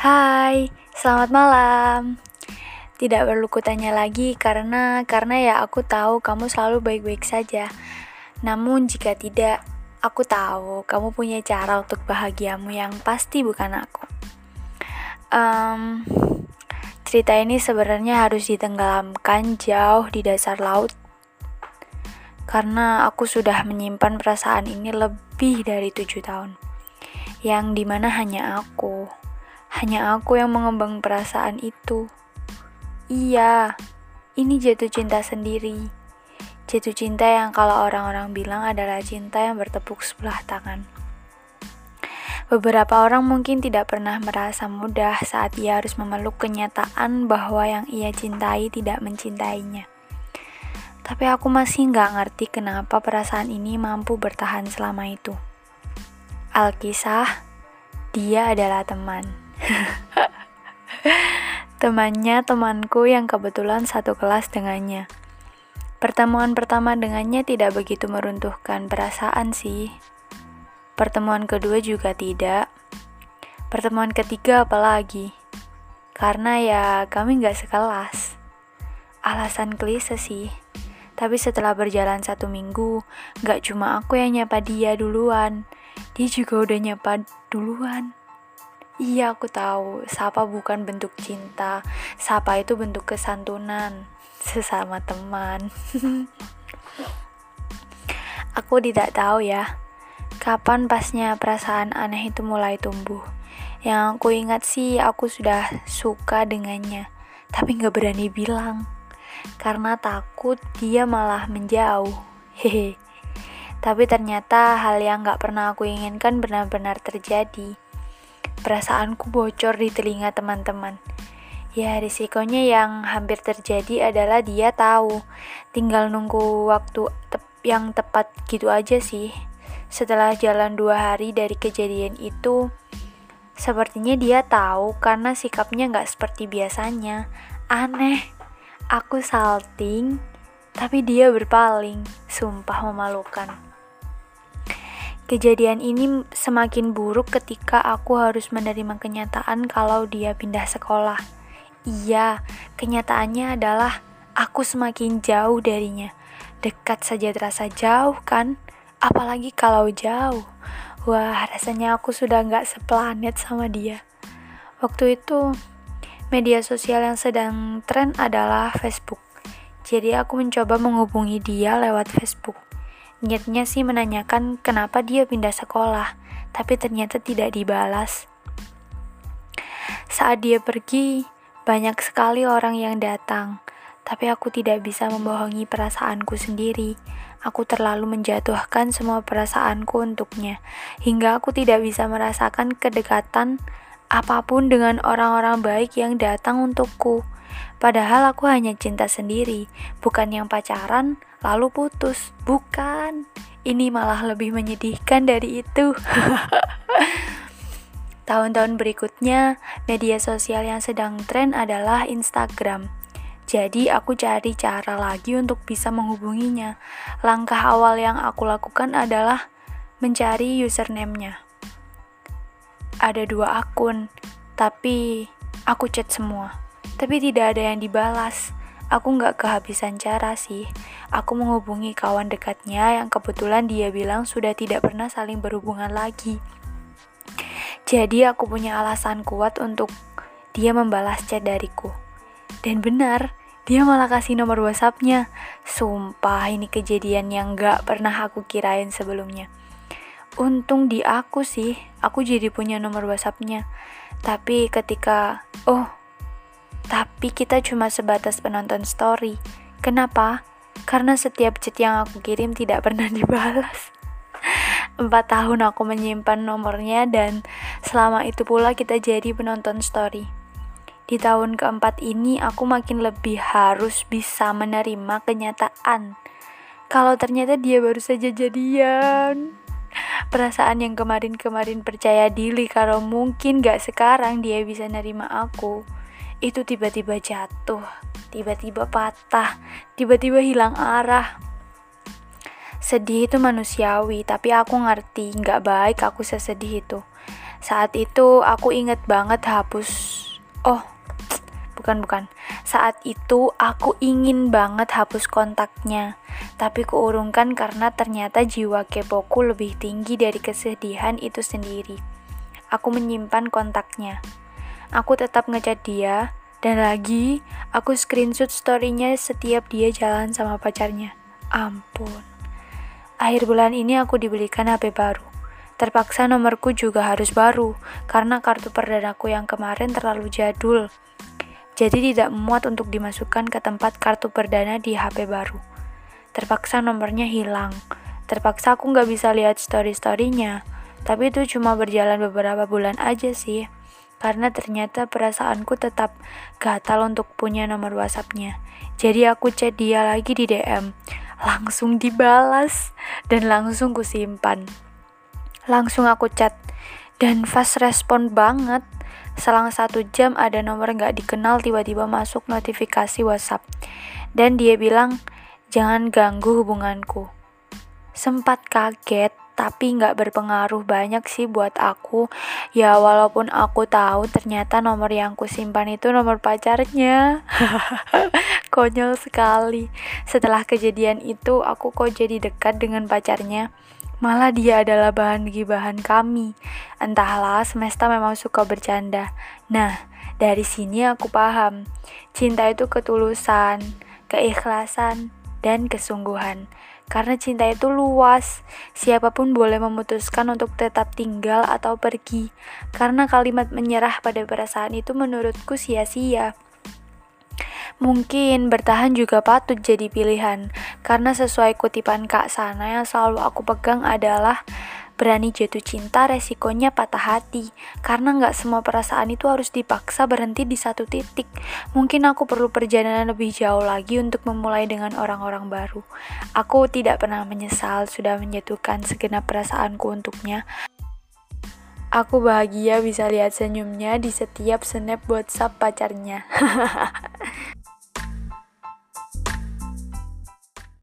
Hai, selamat malam. Tidak perlu kutanya lagi karena karena ya aku tahu kamu selalu baik-baik saja. Namun jika tidak, aku tahu kamu punya cara untuk bahagiamu yang pasti bukan aku. Um, cerita ini sebenarnya harus ditenggelamkan jauh di dasar laut karena aku sudah menyimpan perasaan ini lebih dari tujuh tahun yang di mana hanya aku hanya aku yang mengembang perasaan itu. Iya, ini jatuh cinta sendiri. Jatuh cinta yang kalau orang-orang bilang adalah cinta yang bertepuk sebelah tangan. Beberapa orang mungkin tidak pernah merasa mudah saat ia harus memeluk kenyataan bahwa yang ia cintai tidak mencintainya. Tapi aku masih nggak ngerti kenapa perasaan ini mampu bertahan selama itu. Alkisah, dia adalah teman. Temannya temanku yang kebetulan satu kelas dengannya. Pertemuan pertama dengannya tidak begitu meruntuhkan perasaan sih. Pertemuan kedua juga tidak. Pertemuan ketiga apalagi. Karena ya kami gak sekelas. Alasan klise sih. Tapi setelah berjalan satu minggu, gak cuma aku yang nyapa dia duluan. Dia juga udah nyapa duluan. Iya, aku tahu. Sapa bukan bentuk cinta. Sapa itu bentuk kesantunan sesama teman. aku tidak tahu ya, kapan pasnya perasaan aneh itu mulai tumbuh. Yang aku ingat sih, aku sudah suka dengannya, tapi nggak berani bilang karena takut dia malah menjauh. Hehe. Tapi ternyata hal yang gak pernah aku inginkan benar-benar terjadi perasaanku bocor di telinga teman-teman. Ya, risikonya yang hampir terjadi adalah dia tahu. Tinggal nunggu waktu tep yang tepat gitu aja sih. Setelah jalan dua hari dari kejadian itu, sepertinya dia tahu karena sikapnya nggak seperti biasanya. Aneh, aku salting, tapi dia berpaling. Sumpah memalukan. Kejadian ini semakin buruk ketika aku harus menerima kenyataan kalau dia pindah sekolah. Iya, kenyataannya adalah aku semakin jauh darinya. Dekat saja terasa jauh kan? Apalagi kalau jauh. Wah, rasanya aku sudah nggak seplanet sama dia. Waktu itu, media sosial yang sedang tren adalah Facebook. Jadi aku mencoba menghubungi dia lewat Facebook. Niatnya sih menanyakan kenapa dia pindah sekolah, tapi ternyata tidak dibalas. Saat dia pergi, banyak sekali orang yang datang, tapi aku tidak bisa membohongi perasaanku sendiri. Aku terlalu menjatuhkan semua perasaanku untuknya, hingga aku tidak bisa merasakan kedekatan apa pun dengan orang-orang baik yang datang untukku. Padahal aku hanya cinta sendiri, bukan yang pacaran lalu putus. Bukan, ini malah lebih menyedihkan dari itu. Tahun-tahun berikutnya, media sosial yang sedang tren adalah Instagram. Jadi aku cari cara lagi untuk bisa menghubunginya. Langkah awal yang aku lakukan adalah mencari username-nya. Ada dua akun, tapi aku chat semua. Tapi tidak ada yang dibalas. Aku nggak kehabisan cara sih. Aku menghubungi kawan dekatnya yang kebetulan dia bilang sudah tidak pernah saling berhubungan lagi. Jadi aku punya alasan kuat untuk dia membalas chat dariku. Dan benar, dia malah kasih nomor WhatsAppnya. Sumpah ini kejadian yang gak pernah aku kirain sebelumnya. Untung di aku sih, aku jadi punya nomor WhatsAppnya. Tapi ketika, oh tapi kita cuma sebatas penonton story. Kenapa? Karena setiap chat yang aku kirim tidak pernah dibalas. Empat tahun aku menyimpan nomornya dan selama itu pula kita jadi penonton story. Di tahun keempat ini aku makin lebih harus bisa menerima kenyataan kalau ternyata dia baru saja jadian. Perasaan yang kemarin-kemarin percaya diri kalau mungkin gak sekarang dia bisa nerima aku itu tiba-tiba jatuh, tiba-tiba patah, tiba-tiba hilang arah. Sedih itu manusiawi, tapi aku ngerti nggak baik aku sesedih itu. Saat itu aku inget banget hapus. Oh, bukan bukan. Saat itu aku ingin banget hapus kontaknya, tapi keurungkan karena ternyata jiwa kepoku lebih tinggi dari kesedihan itu sendiri. Aku menyimpan kontaknya. Aku tetap ngechat dia, dan lagi aku screenshot storynya setiap dia jalan sama pacarnya. Ampun. Akhir bulan ini aku dibelikan HP baru. Terpaksa nomorku juga harus baru, karena kartu perdanaku yang kemarin terlalu jadul jadi tidak muat untuk dimasukkan ke tempat kartu perdana di HP baru. Terpaksa nomornya hilang. Terpaksa aku nggak bisa lihat story-storynya. Tapi itu cuma berjalan beberapa bulan aja sih. Karena ternyata perasaanku tetap gatal untuk punya nomor WhatsAppnya. Jadi aku chat dia lagi di DM. Langsung dibalas dan langsung kusimpan. Langsung aku chat dan fast respon banget Selang satu jam ada nomor nggak dikenal tiba-tiba masuk notifikasi WhatsApp. Dan dia bilang, jangan ganggu hubunganku. Sempat kaget, tapi nggak berpengaruh banyak sih buat aku. Ya walaupun aku tahu ternyata nomor yang ku simpan itu nomor pacarnya. Konyol sekali. Setelah kejadian itu, aku kok jadi dekat dengan pacarnya. Malah dia adalah bahan gibahan kami. Entahlah, semesta memang suka bercanda. Nah, dari sini aku paham. Cinta itu ketulusan, keikhlasan, dan kesungguhan. Karena cinta itu luas, siapa pun boleh memutuskan untuk tetap tinggal atau pergi. Karena kalimat menyerah pada perasaan itu menurutku sia-sia. Mungkin bertahan juga patut jadi pilihan, karena sesuai kutipan Kak Sana yang selalu aku pegang adalah berani jatuh cinta resikonya patah hati. Karena nggak semua perasaan itu harus dipaksa berhenti di satu titik. Mungkin aku perlu perjalanan lebih jauh lagi untuk memulai dengan orang-orang baru. Aku tidak pernah menyesal sudah menjatuhkan segenap perasaanku untuknya. Aku bahagia bisa lihat senyumnya di setiap snap WhatsApp pacarnya.